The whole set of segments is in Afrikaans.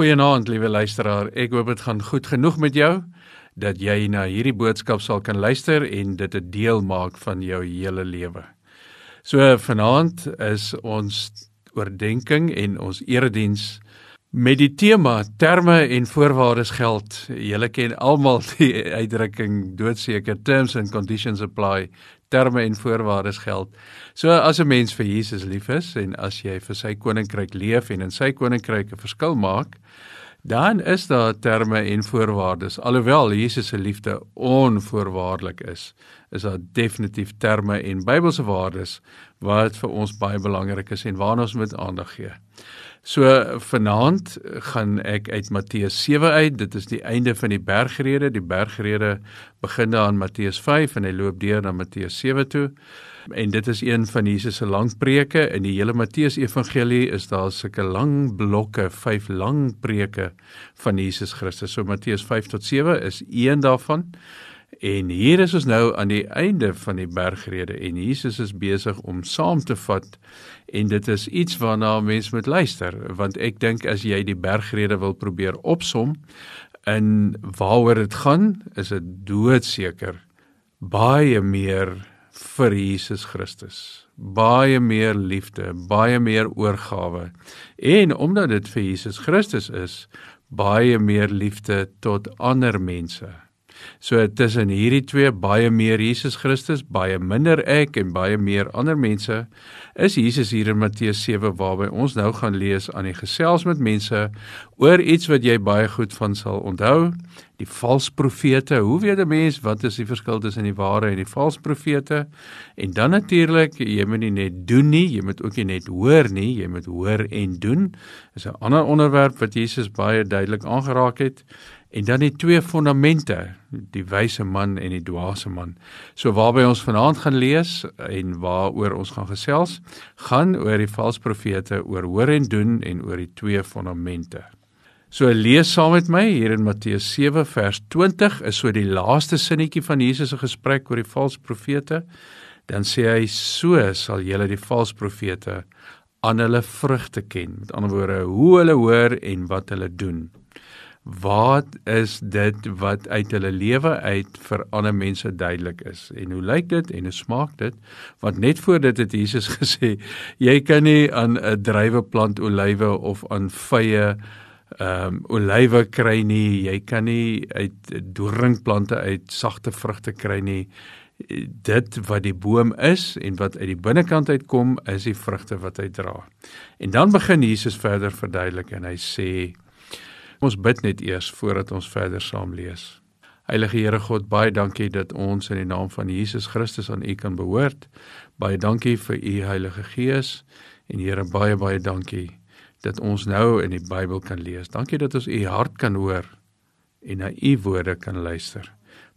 Goeienaand, liewe luisteraar. Ek hoop dit gaan goed genoeg met jou dat jy na hierdie boodskap sal kan luister en dit 'n deel maak van jou hele lewe. So vanaand is ons oordeenking en ons erediens met die tema terme en voorwaardes geld. Julle ken almal die uitdrukking doodseker terms and conditions apply terme en voorwaardes geld. So as 'n mens vir Jesus lief is en as jy vir sy koninkryk leef en in sy koninkryk 'n verskil maak, dan is daar terme en voorwaardes. Alhoewel Jesus se liefde onvoorwaardelik is, is daar definitief terme en Bybelse waardes wat vir ons baie belangrik is en waarna ons moet aandag gee. So vanaand gaan ek uit Matteus 7 uit. Dit is die einde van die bergrede. Die bergrede begin daar in Matteus 5 en hy loop deur na Matteus 7 toe. En dit is een van Jesus se lang preke in die hele Matteus Evangelie is daar sulke lang blokke, vyf lang preke van Jesus Christus. So Matteus 5 tot 7 is een daarvan. En hier is ons nou aan die einde van die bergrede en Jesus is besig om saam te vat en dit is iets waarna mense moet luister want ek dink as jy die bergrede wil probeer opsom in waaroor dit gaan is dit doodseker baie meer vir Jesus Christus. Baie meer liefde baie meer oorgawe. En omdat dit vir Jesus Christus is baie meer liefde tot ander mense So tussen hierdie twee baie meer Jesus Christus, baie minder ek en baie meer ander mense, is Jesus hier in Matteus 7 waarby ons nou gaan lees aan die gesels met mense oor iets wat jy baie goed van sal onthou, die valse profete. Hoe weet 'n mens wat is die verskil tussen die ware en die valse profete? En dan natuurlik, jy moet nie net doen nie, jy moet ook nie net hoor nie, jy moet hoor en doen. Dis 'n ander onderwerp wat Jesus baie duidelik aangeraak het. En dan die twee fondamente, die wyse man en die dwaase man. So waarby ons vanaand gaan lees en waaroor ons gaan gesels, gaan oor die valse profete, oor hoor en doen en oor die twee fondamente. So lees saam met my hier in Matteus 7 vers 20 is so die laaste sinnetjie van Jesus se gesprek oor die valse profete. Dan sê hy so sal julle die valse profete aan hulle vrugte ken. Met ander woorde, hoe hulle hoor en wat hulle doen wat is dit wat uit hulle lewe uit vir ander mense duidelik is? En hoe lyk dit en hoe smaak dit? Want net voor dit het Jesus gesê jy kan nie aan 'n druiweplant olywe of aan vye ehm um, olywe kry nie. Jy kan nie uit doringplante uit sagte vrugte kry nie. Dit wat die boom is en wat uit die binnekant uitkom is die vrugte wat hy dra. En dan begin Jesus verder verduidelik en hy sê Ons bid net eers voordat ons verder saam lees. Heilige Here God, baie dankie dat ons in die naam van Jesus Christus aan U kan behoort. Baie dankie vir U Heilige Gees en Here baie baie dankie dat ons nou in die Bybel kan lees. Dankie dat ons U hart kan hoor en na U woorde kan luister.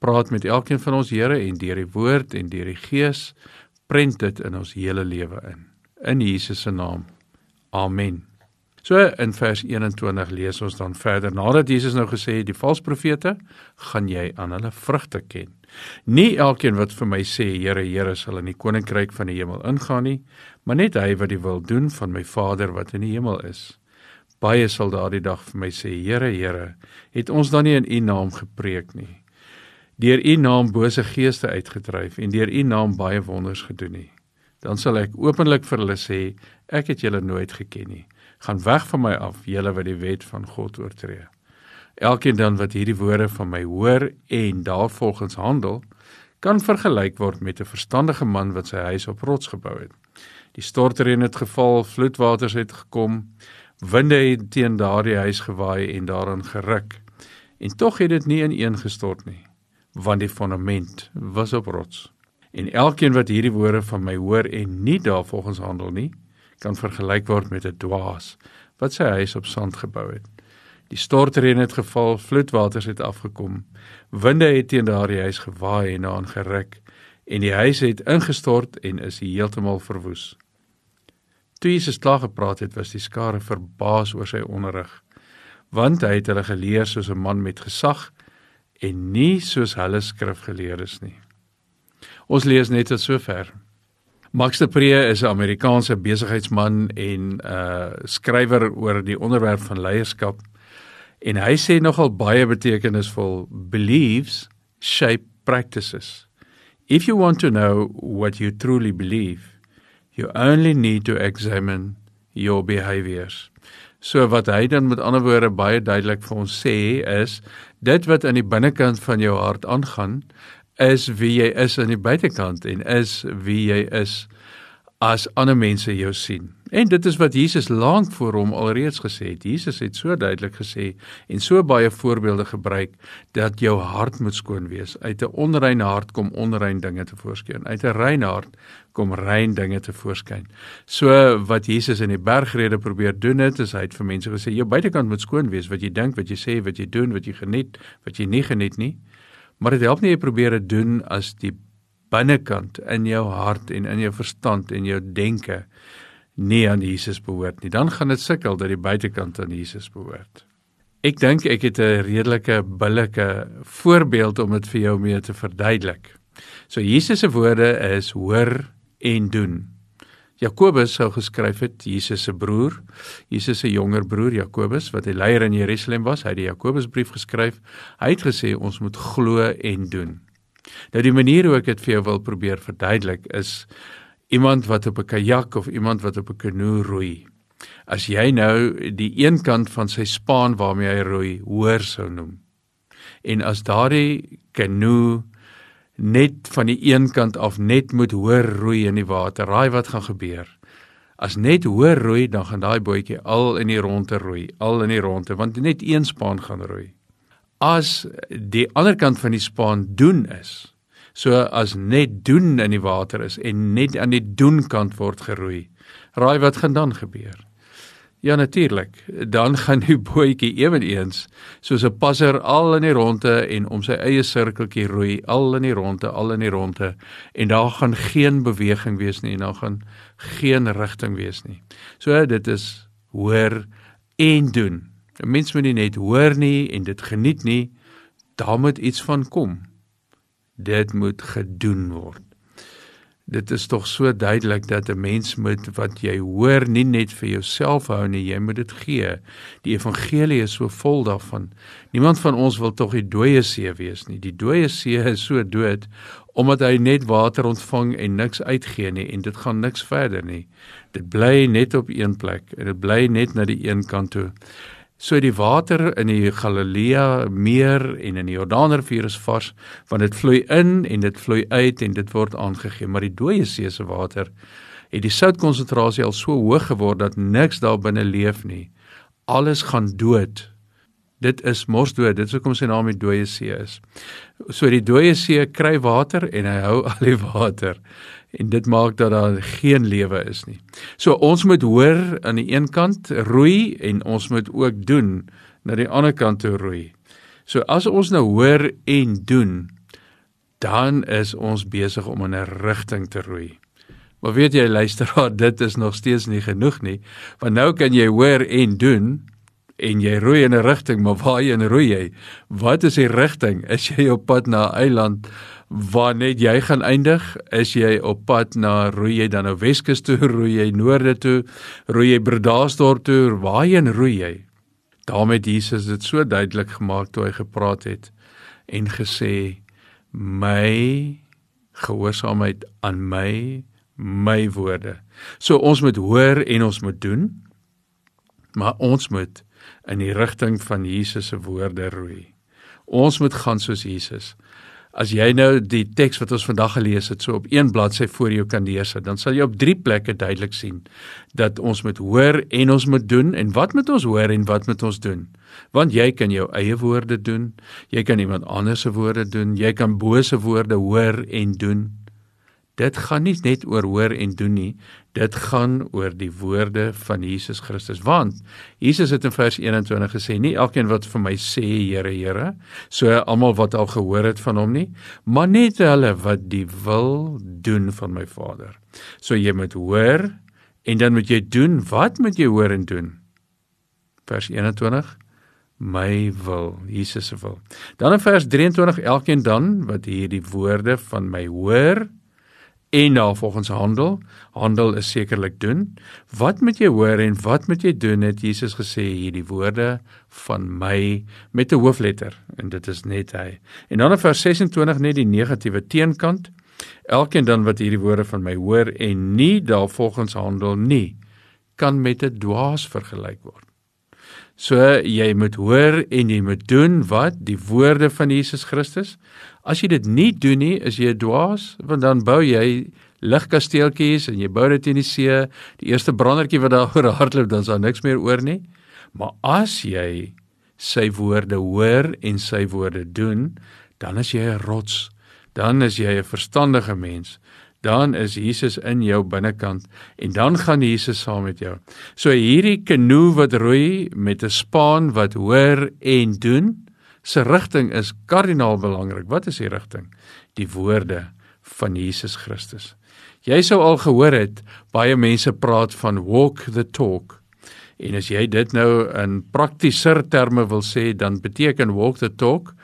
Praat met elkeen van ons Here en deur die woord en deur die Gees prent dit in ons hele lewe in. In Jesus se naam. Amen. So in vers 21 lees ons dan verder nadat Jesus nou gesê het die valse profete gaan jy aan hulle vrugte ken. Nie elkeen wat vir my sê Here Here sal in die koninkryk van die hemel ingaan nie, maar net hy wat die wil doen van my Vader wat in die hemel is. Baie sal daardie dag vir my sê Here Here, het ons dan nie in U naam gepreek nie? Deur U naam bose geeste uitgedryf en deur U naam baie wonders gedoen nie. Dan sal ek openlik vir hulle sê ek het julle nooit geken nie gaan weg van my af, julle wat die wet van God oortree. Elkeen dan wat hierdie woorde van my hoor en daarvolgens handel, kan vergelyk word met 'n verstandige man wat sy huis op rots gebou het. Die stortreën het geval, vloedwaters het gekom, winde het teen daardie huis gewaai en daaraan geruk. En tog het dit nie ineengestort nie, want die fondament was op rots. En elkeen wat hierdie woorde van my hoor en nie daarvolgens handel nie, kan vergelyk word met 'n dwaas wat sy huis op sand gebou het. Die stortreën het geval, vloedwaters het afgekom. Winde het teen daardie huis gewaai en daarin geruk en die huis het ingestort en is heeltemal verwoes. Toe Jesus klaar gepraat het, was die skare verbaas oor sy onderrig, want hy het hulle geleer soos 'n man met gesag en nie soos hulle skrifgeleerdes nie. Ons lees net tot sover. Max de Pre is 'n Amerikaanse besigheidsman en 'n uh, skrywer oor die onderwerp van leierskap. En hy sê nogal baie betekenisvol beliefs shape practices. If you want to know what you truly believe, you only need to examine your behaviors. So wat hy dan met ander woorde baie duidelik vir ons sê is dit wat aan die binnekant van jou hart aangaan is wie jy is aan die buitekant en is wie jy is as ander mense jou sien. En dit is wat Jesus lank voor hom alreeds gesê het. Jesus het so duidelik gesê en so baie voorbeelde gebruik dat jou hart moet skoon wees. Uit 'n onrein hart kom onrein dinge te voorskyn. Uit 'n rein hart kom rein dinge te voorskyn. So wat Jesus in die bergrede probeer doen het, is hy het vir mense gesê jou buitekant moet skoon wees, wat jy dink, wat jy sê, wat jy doen, wat jy geniet, wat jy nie geniet nie. Maar dit help nie jy probeer dit doen as die binnekant in jou hart en in jou verstand en jou denke nie aan Jesus behoort nie. Dan gaan dit sukkel dat die buitekant aan Jesus behoort. Ek dink ek het 'n redelike billike voorbeeld om dit vir jou mee te verduidelik. So Jesus se woorde is hoor en doen. Jakobus sou geskryf het Jesus se broer, Jesus se jonger broer Jakobus wat 'n leier in Jerusalem was, hy het die Jakobusbrief geskryf. Hy het gesê ons moet glo en doen. Nou die manier hoe ek dit vir jou wil probeer verduidelik is iemand wat op 'n kajak of iemand wat op 'n kanoe roei. As jy nou die een kant van sy spaan waarmee hy roei, hoor sou noem. En as daardie kanoe net van die een kant af net moet hoor roei in die water, raai wat gaan gebeur? As net hoor roei, dan gaan daai bootjie al in die ronde roei, al in die ronde, want net een spaan gaan roei as die ander kant van die spaan doen is. So as net doen in die water is en net aan die doen kant word geroei. Raai wat gaan dan gebeur? Ja natuurlik, dan gaan die bootjie ewenigs soos 'n passer al in die ronde en om sy eie sirkeltjie roei, al in die ronde, al in die ronde en daar gaan geen beweging wees nie en daar gaan geen rigting wees nie. So dit is hoor en doen. 'n Mens moet nie net hoor nie en dit geniet nie, daar moet iets van kom. Dit moet gedoen word. Dit is tog so duidelik dat 'n mens moet wat jy hoor nie net vir jouself hou nie, jy moet dit gee. Die evangelie is so vol daarvan. Niemand van ons wil tog die dooie see wees nie. Die dooie see is so dood omdat hy net water ontvang en niks uitgee nie en dit gaan niks verder nie. Dit bly net op een plek en dit bly net na die een kant toe. So die water in die Galilea meer en in die Jordaanrivier is vars want dit vloei in en dit vloei uit en dit word aangegee. Maar die dooie see se water het die soutkonsentrasie al so hoog geword dat niks daar binne leef nie. Alles gaan dood. Dit is morsdood dit is hoekom sy naam die dooie see is. So die dooie see kry water en hy hou al die water en dit maak dat daar geen lewe is nie. So ons moet hoor aan die een kant roei en ons moet ook doen na die ander kant toe roei. So as ons nou hoor en doen, dan is ons besig om in 'n rigting te roei. Maar weet jy luisteraar, dit is nog steeds nie genoeg nie, want nou kan jy hoor en doen en jy roei in 'n rigting, maar waarheen roei jy? Wat is die rigting? Is jy op pad na 'n eiland waar net jy gaan eindig, is jy op pad na roei jy dan nou Weskus toe, roei jy noorde toe, roei jy Bredasdorp toe, waarheen roei jy? daarmee Jesus dit so duidelik gemaak toe hy gepraat het en gesê my gehoorsaamheid aan my my woorde. So ons moet hoor en ons moet doen, maar ons moet in die rigting van Jesus se woorde roei. Ons moet gaan soos Jesus. As jy nou die teks wat ons vandag gelees het so op een bladsy voor jou kan lees, dan sal jy op drie plekke duidelik sien dat ons moet hoor en ons moet doen en wat moet ons hoor en wat moet ons doen? Want jy kan jou eie woorde doen, jy kan iemand anders se woorde doen, jy kan bose woorde hoor en doen. Dit gaan nie net oor hoor en doen nie, dit gaan oor die woorde van Jesus Christus. Want Jesus het in vers 21 gesê, nie elkeen wat vir my sê Here, Here, so almal wat al gehoor het van hom nie, maar net hulle wat die wil doen van my Vader. So jy moet hoor en dan moet jy doen, wat moet jy hoor en doen? Vers 21 my wil Jesus se wil. Dan in vers 23 elkeen dan wat hierdie woorde van my hoor en navolgens handel. Handel is sekerlik doen. Wat moet jy hoor en wat moet jy doen? Het Jesus gesê hierdie woorde van my met 'n hoofletter en dit is net hy. En dan in vers 26 net die negatiewe teenkant. Elkeen dan wat hierdie woorde van my hoor en nie daarvolgens handel nie, kan met 'n dwaas vergelyk word. So jy moet hoor en jy moet doen wat die woorde van Jesus Christus. As jy dit nie doen nie, is jy 'n dwaas, want dan bou jy ligkasteeltjies en jy bou dit in die see. Die eerste brandertjie wat daar oor hardloop, dan is daar niks meer oor nie. Maar as jy sy woorde hoor en sy woorde doen, dan is jy 'n rots. Dan is jy 'n verstandige mens dan is Jesus in jou binnekant en dan gaan Jesus saam met jou. So hierdie kanoe wat roei met 'n span wat hoor en doen, se rigting is kardinaal belangrik. Wat is die rigting? Die woorde van Jesus Christus. Jy sou al gehoor het baie mense praat van walk the talk. En as jy dit nou in praktiser terme wil sê, dan beteken walk the talk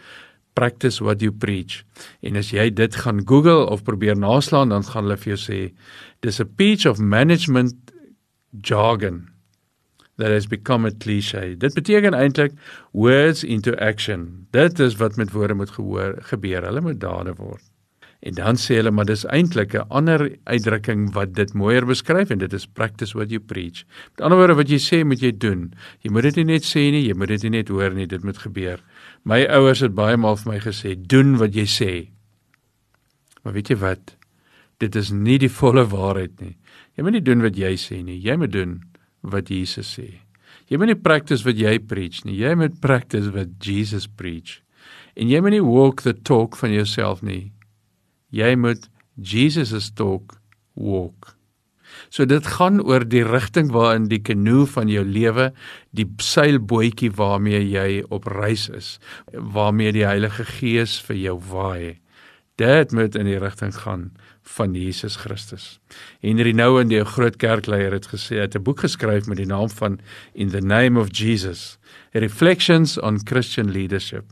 practice what you preach. En as jy dit gaan Google of probeer naslaan, dan gaan hulle vir jou sê dis a piece of management jargon that has become a cliché. Dit beteken eintlik words into action. Dit is wat met woorde moet gehoor gebeur. Hulle moet dade word. En dan sê hulle maar dis eintlik 'n ander uitdrukking wat dit mooier beskryf en dit is practice what you preach. Met ander woorde wat jy sê moet jy doen. Jy moet dit nie net sê nie, jy moet dit nie net hoor nie, dit moet gebeur. My ouers het baie maal vir my gesê, doen wat jy sê. Maar weet jy wat? Dit is nie die volle waarheid nie. Jy moet nie doen wat jy sê nie, jy moet doen wat Jesus sê. Jy moet nie practice wat jy preach nie, jy moet practice wat Jesus preach. En jy moet nie walk the talk van jouself nie. Jy moet Jesus se talk walk. So dit gaan oor die rigting waarin die kanoe van jou lewe, die seilbootjie waarmee jy op reis is, waarmee die Heilige Gees vir jou waai. Dit moet in die rigting gaan van Jesus Christus. Henry Nouwen, die groot kerkleier het gesê, het 'n boek geskryf met die naam van In the Name of Jesus, Reflections on Christian Leadership.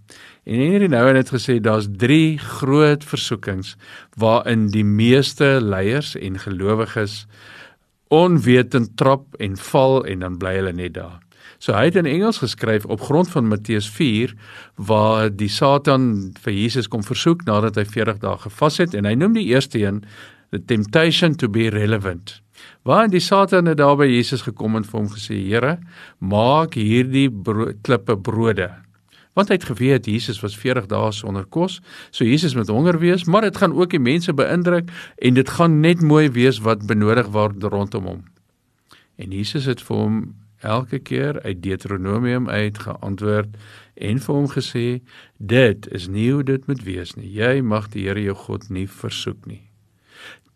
En Henry Nouwen het gesê daar's 3 groot versoekings waarin die meeste leiers en gelowiges onwetend trap en val en dan bly hulle net daar. So hy het in Engels geskryf op grond van Matteus 4 waar die Satan vir Jesus kom versoek nadat hy 40 dae gevas het en hy noem die eerste een the temptation to be relevant. Waar die Satan het daar by Jesus gekom en vir hom gesê: "Here, maak hierdie bro klippe brode." Want hy het geweet Jesus was 40 dae sonder kos, so Jesus moet honger wees, maar dit gaan ook die mense beïndruk en dit gaan net mooi wees wat benodig word rondom hom. En Jesus het vir hom elke keer uit Deuteronomium uit geantwoord en vir hom gesê dit is nie hoe dit moet wees nie. Jy mag die Here jou God nie versoek nie.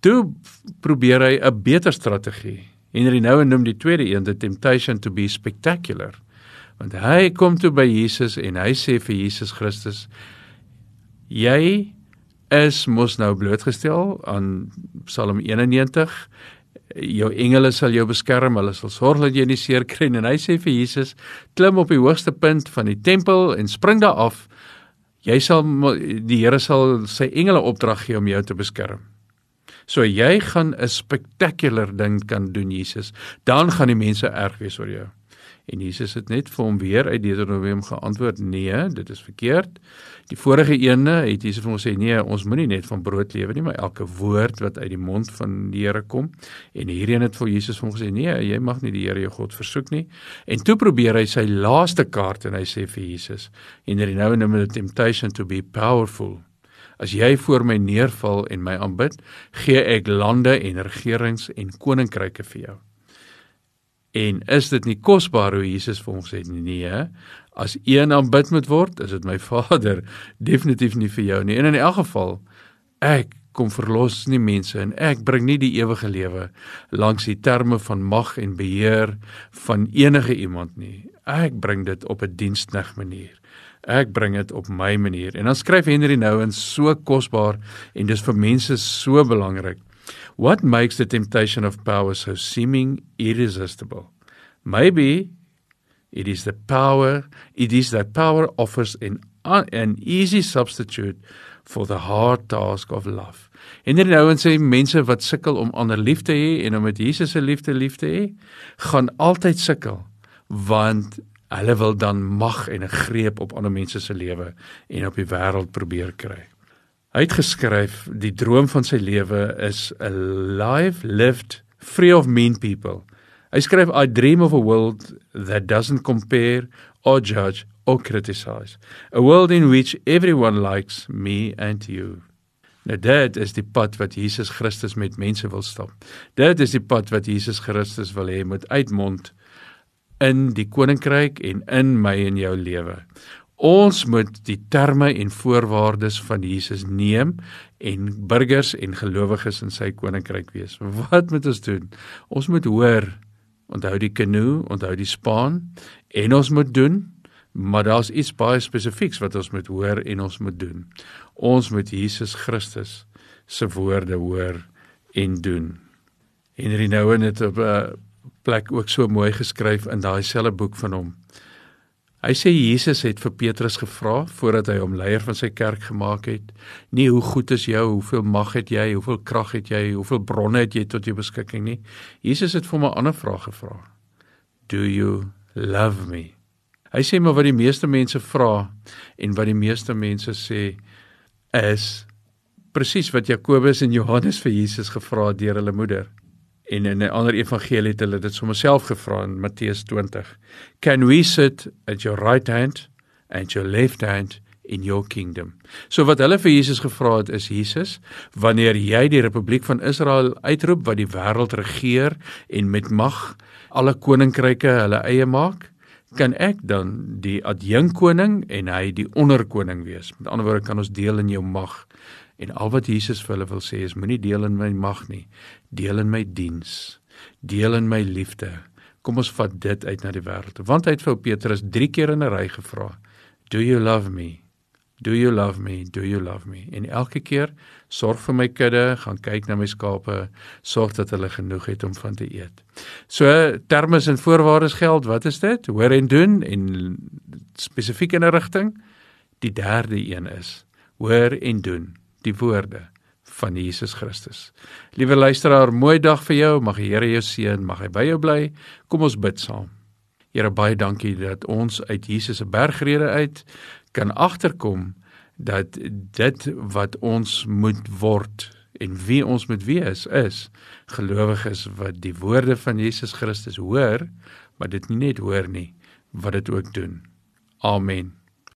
Toe probeer hy 'n beter strategie. Henry Nouwen noem die tweede een the temptation to be spectacular. Want hy kom toe by Jesus en hy sê vir Jesus Christus jy is mos nou blootgestel aan Psalm 91 jou engele sal jou beskerm, hulle sal sorg dat jy nie seer kry nie. En hy sê vir Jesus, klim op die hoogste punt van die tempel en spring daar af. Jy sal die Here sal sy engele opdrag gee om jou te beskerm. So jy gaan 'n spectacular ding kan doen Jesus. Dan gaan die mense erg wees oor jou. En Jesus het net vir hom weer uit Deuteronomium geantwoord: "Nee, dit is verkeerd." Die vorige ene het Jesus vir hom gesê: "Nee, ons moenie net van brood lewe nie, maar elke woord wat uit die mond van die Here kom." En hierdie een het vir Jesus vir hom gesê: "Nee, jy mag nie die Here jou God versoek nie." En toe probeer hy sy laaste kaart en hy sê vir Jesus: "In the now and the temptation to be powerful." As jy voor my neerval en my aanbid, gee ek lande en regerings en koninkryke vir jou. En is dit nie kosbaar hoe Jesus vir ons sê nee, as een aanbid moet word, is dit my Vader, definitief nie vir jou nie. En in elk geval, ek kom verlos nie mense en ek bring nie die ewige lewe langs die terme van mag en beheer van enige iemand nie. Ek bring dit op 'n diensnig manier. Ek bring dit op my manier. En dan skryf Henry Nouwen so kosbaar en dis vir mense so belangrik. What makes the temptation of power so seeming irresistible? Maybe it is the power, it is that power offers an, an easy substitute for the hard task of love. En hierdie ouens sê mense wat sukkel om ander lief te hê en om met Jesus se liefde lief te hê, gaan altyd sukkel want hulle wil dan mag en 'n greep op ander mense se lewe en op die wêreld probeer kry. Hy het geskryf die droom van sy lewe is a life lived free of mean people. Hy skryf I dream of a world that doesn't compare or judge or criticize. A world in which everyone likes me and you. Nou dit is die pad wat Jesus Christus met mense wil stap. Dit is die pad wat Jesus Christus wil hê moet uitmond in die koninkryk en in my en jou lewe. Ons moet die terme en voorwaardes van Jesus neem en burgers en gelowiges in sy koninkryk wees. Wat moet ons doen? Ons moet hoor, onthou die kanoe, onthou die span en ons moet doen Maar daar's iets baie spesifieks wat ons moet hoor en ons moet doen. Ons moet Jesus Christus se woorde hoor en doen. Henry Nouwen het op 'n plek ook so mooi geskryf in daai selfe boek van hom. Hy sê Jesus het vir Petrus gevra voordat hy hom leier van sy kerk gemaak het, nie hoe goed is jy, hoeveel mag het jy, hoeveel krag het jy, hoeveel bronne het jy tot jou beskikking nie. Jesus het vir hom 'n ander vraag gevra. Do you love me? Hy sê maar wat die meeste mense vra en wat die meeste mense sê is presies wat Jakobus en Johannes vir Jesus gevra het deur hulle moeder. En in 'n ander evangelie het hulle dit sommer self gevra in Matteus 20. Can we sit at your right hand and your left hand in your kingdom. So wat hulle vir Jesus gevra het is Jesus, wanneer jy die republiek van Israel uitroep wat die wêreld regeer en met mag alle koninkryke hulle eie maak, kan ek dan die adjunkkoning en hy die onderkoning wees. Met ander woorde kan ons deel in jou mag. En al wat Jesus vir hulle wil sê is moenie deel in my mag nie, deel in my diens, deel in my liefde. Kom ons vat dit uit na die wêreld. Want hy het vir Petrus 3 keer in 'n ry gevra, "Do you love me?" Do you love me? Do you love me? En elke keer sorg vir my kudde, gaan kyk na my skape, sorg dat hulle genoeg het om van te eet. So termes en voorwaardes geld, wat is dit? Hoor en doen en spesifiek in 'n rigting. Die derde een is hoor en doen die woorde van Jesus Christus. Liewe luisteraar, mooi dag vir jou. Mag die Here jou seën, mag hy by jou bly. Kom ons bid saam. Here baie dankie dat ons uit Jesus se bergrede uit kan agterkom dat dit wat ons moet word en wie ons moet wees is gelowiges wat die woorde van Jesus Christus hoor, maar dit nie net hoor nie, wat dit ook doen. Amen.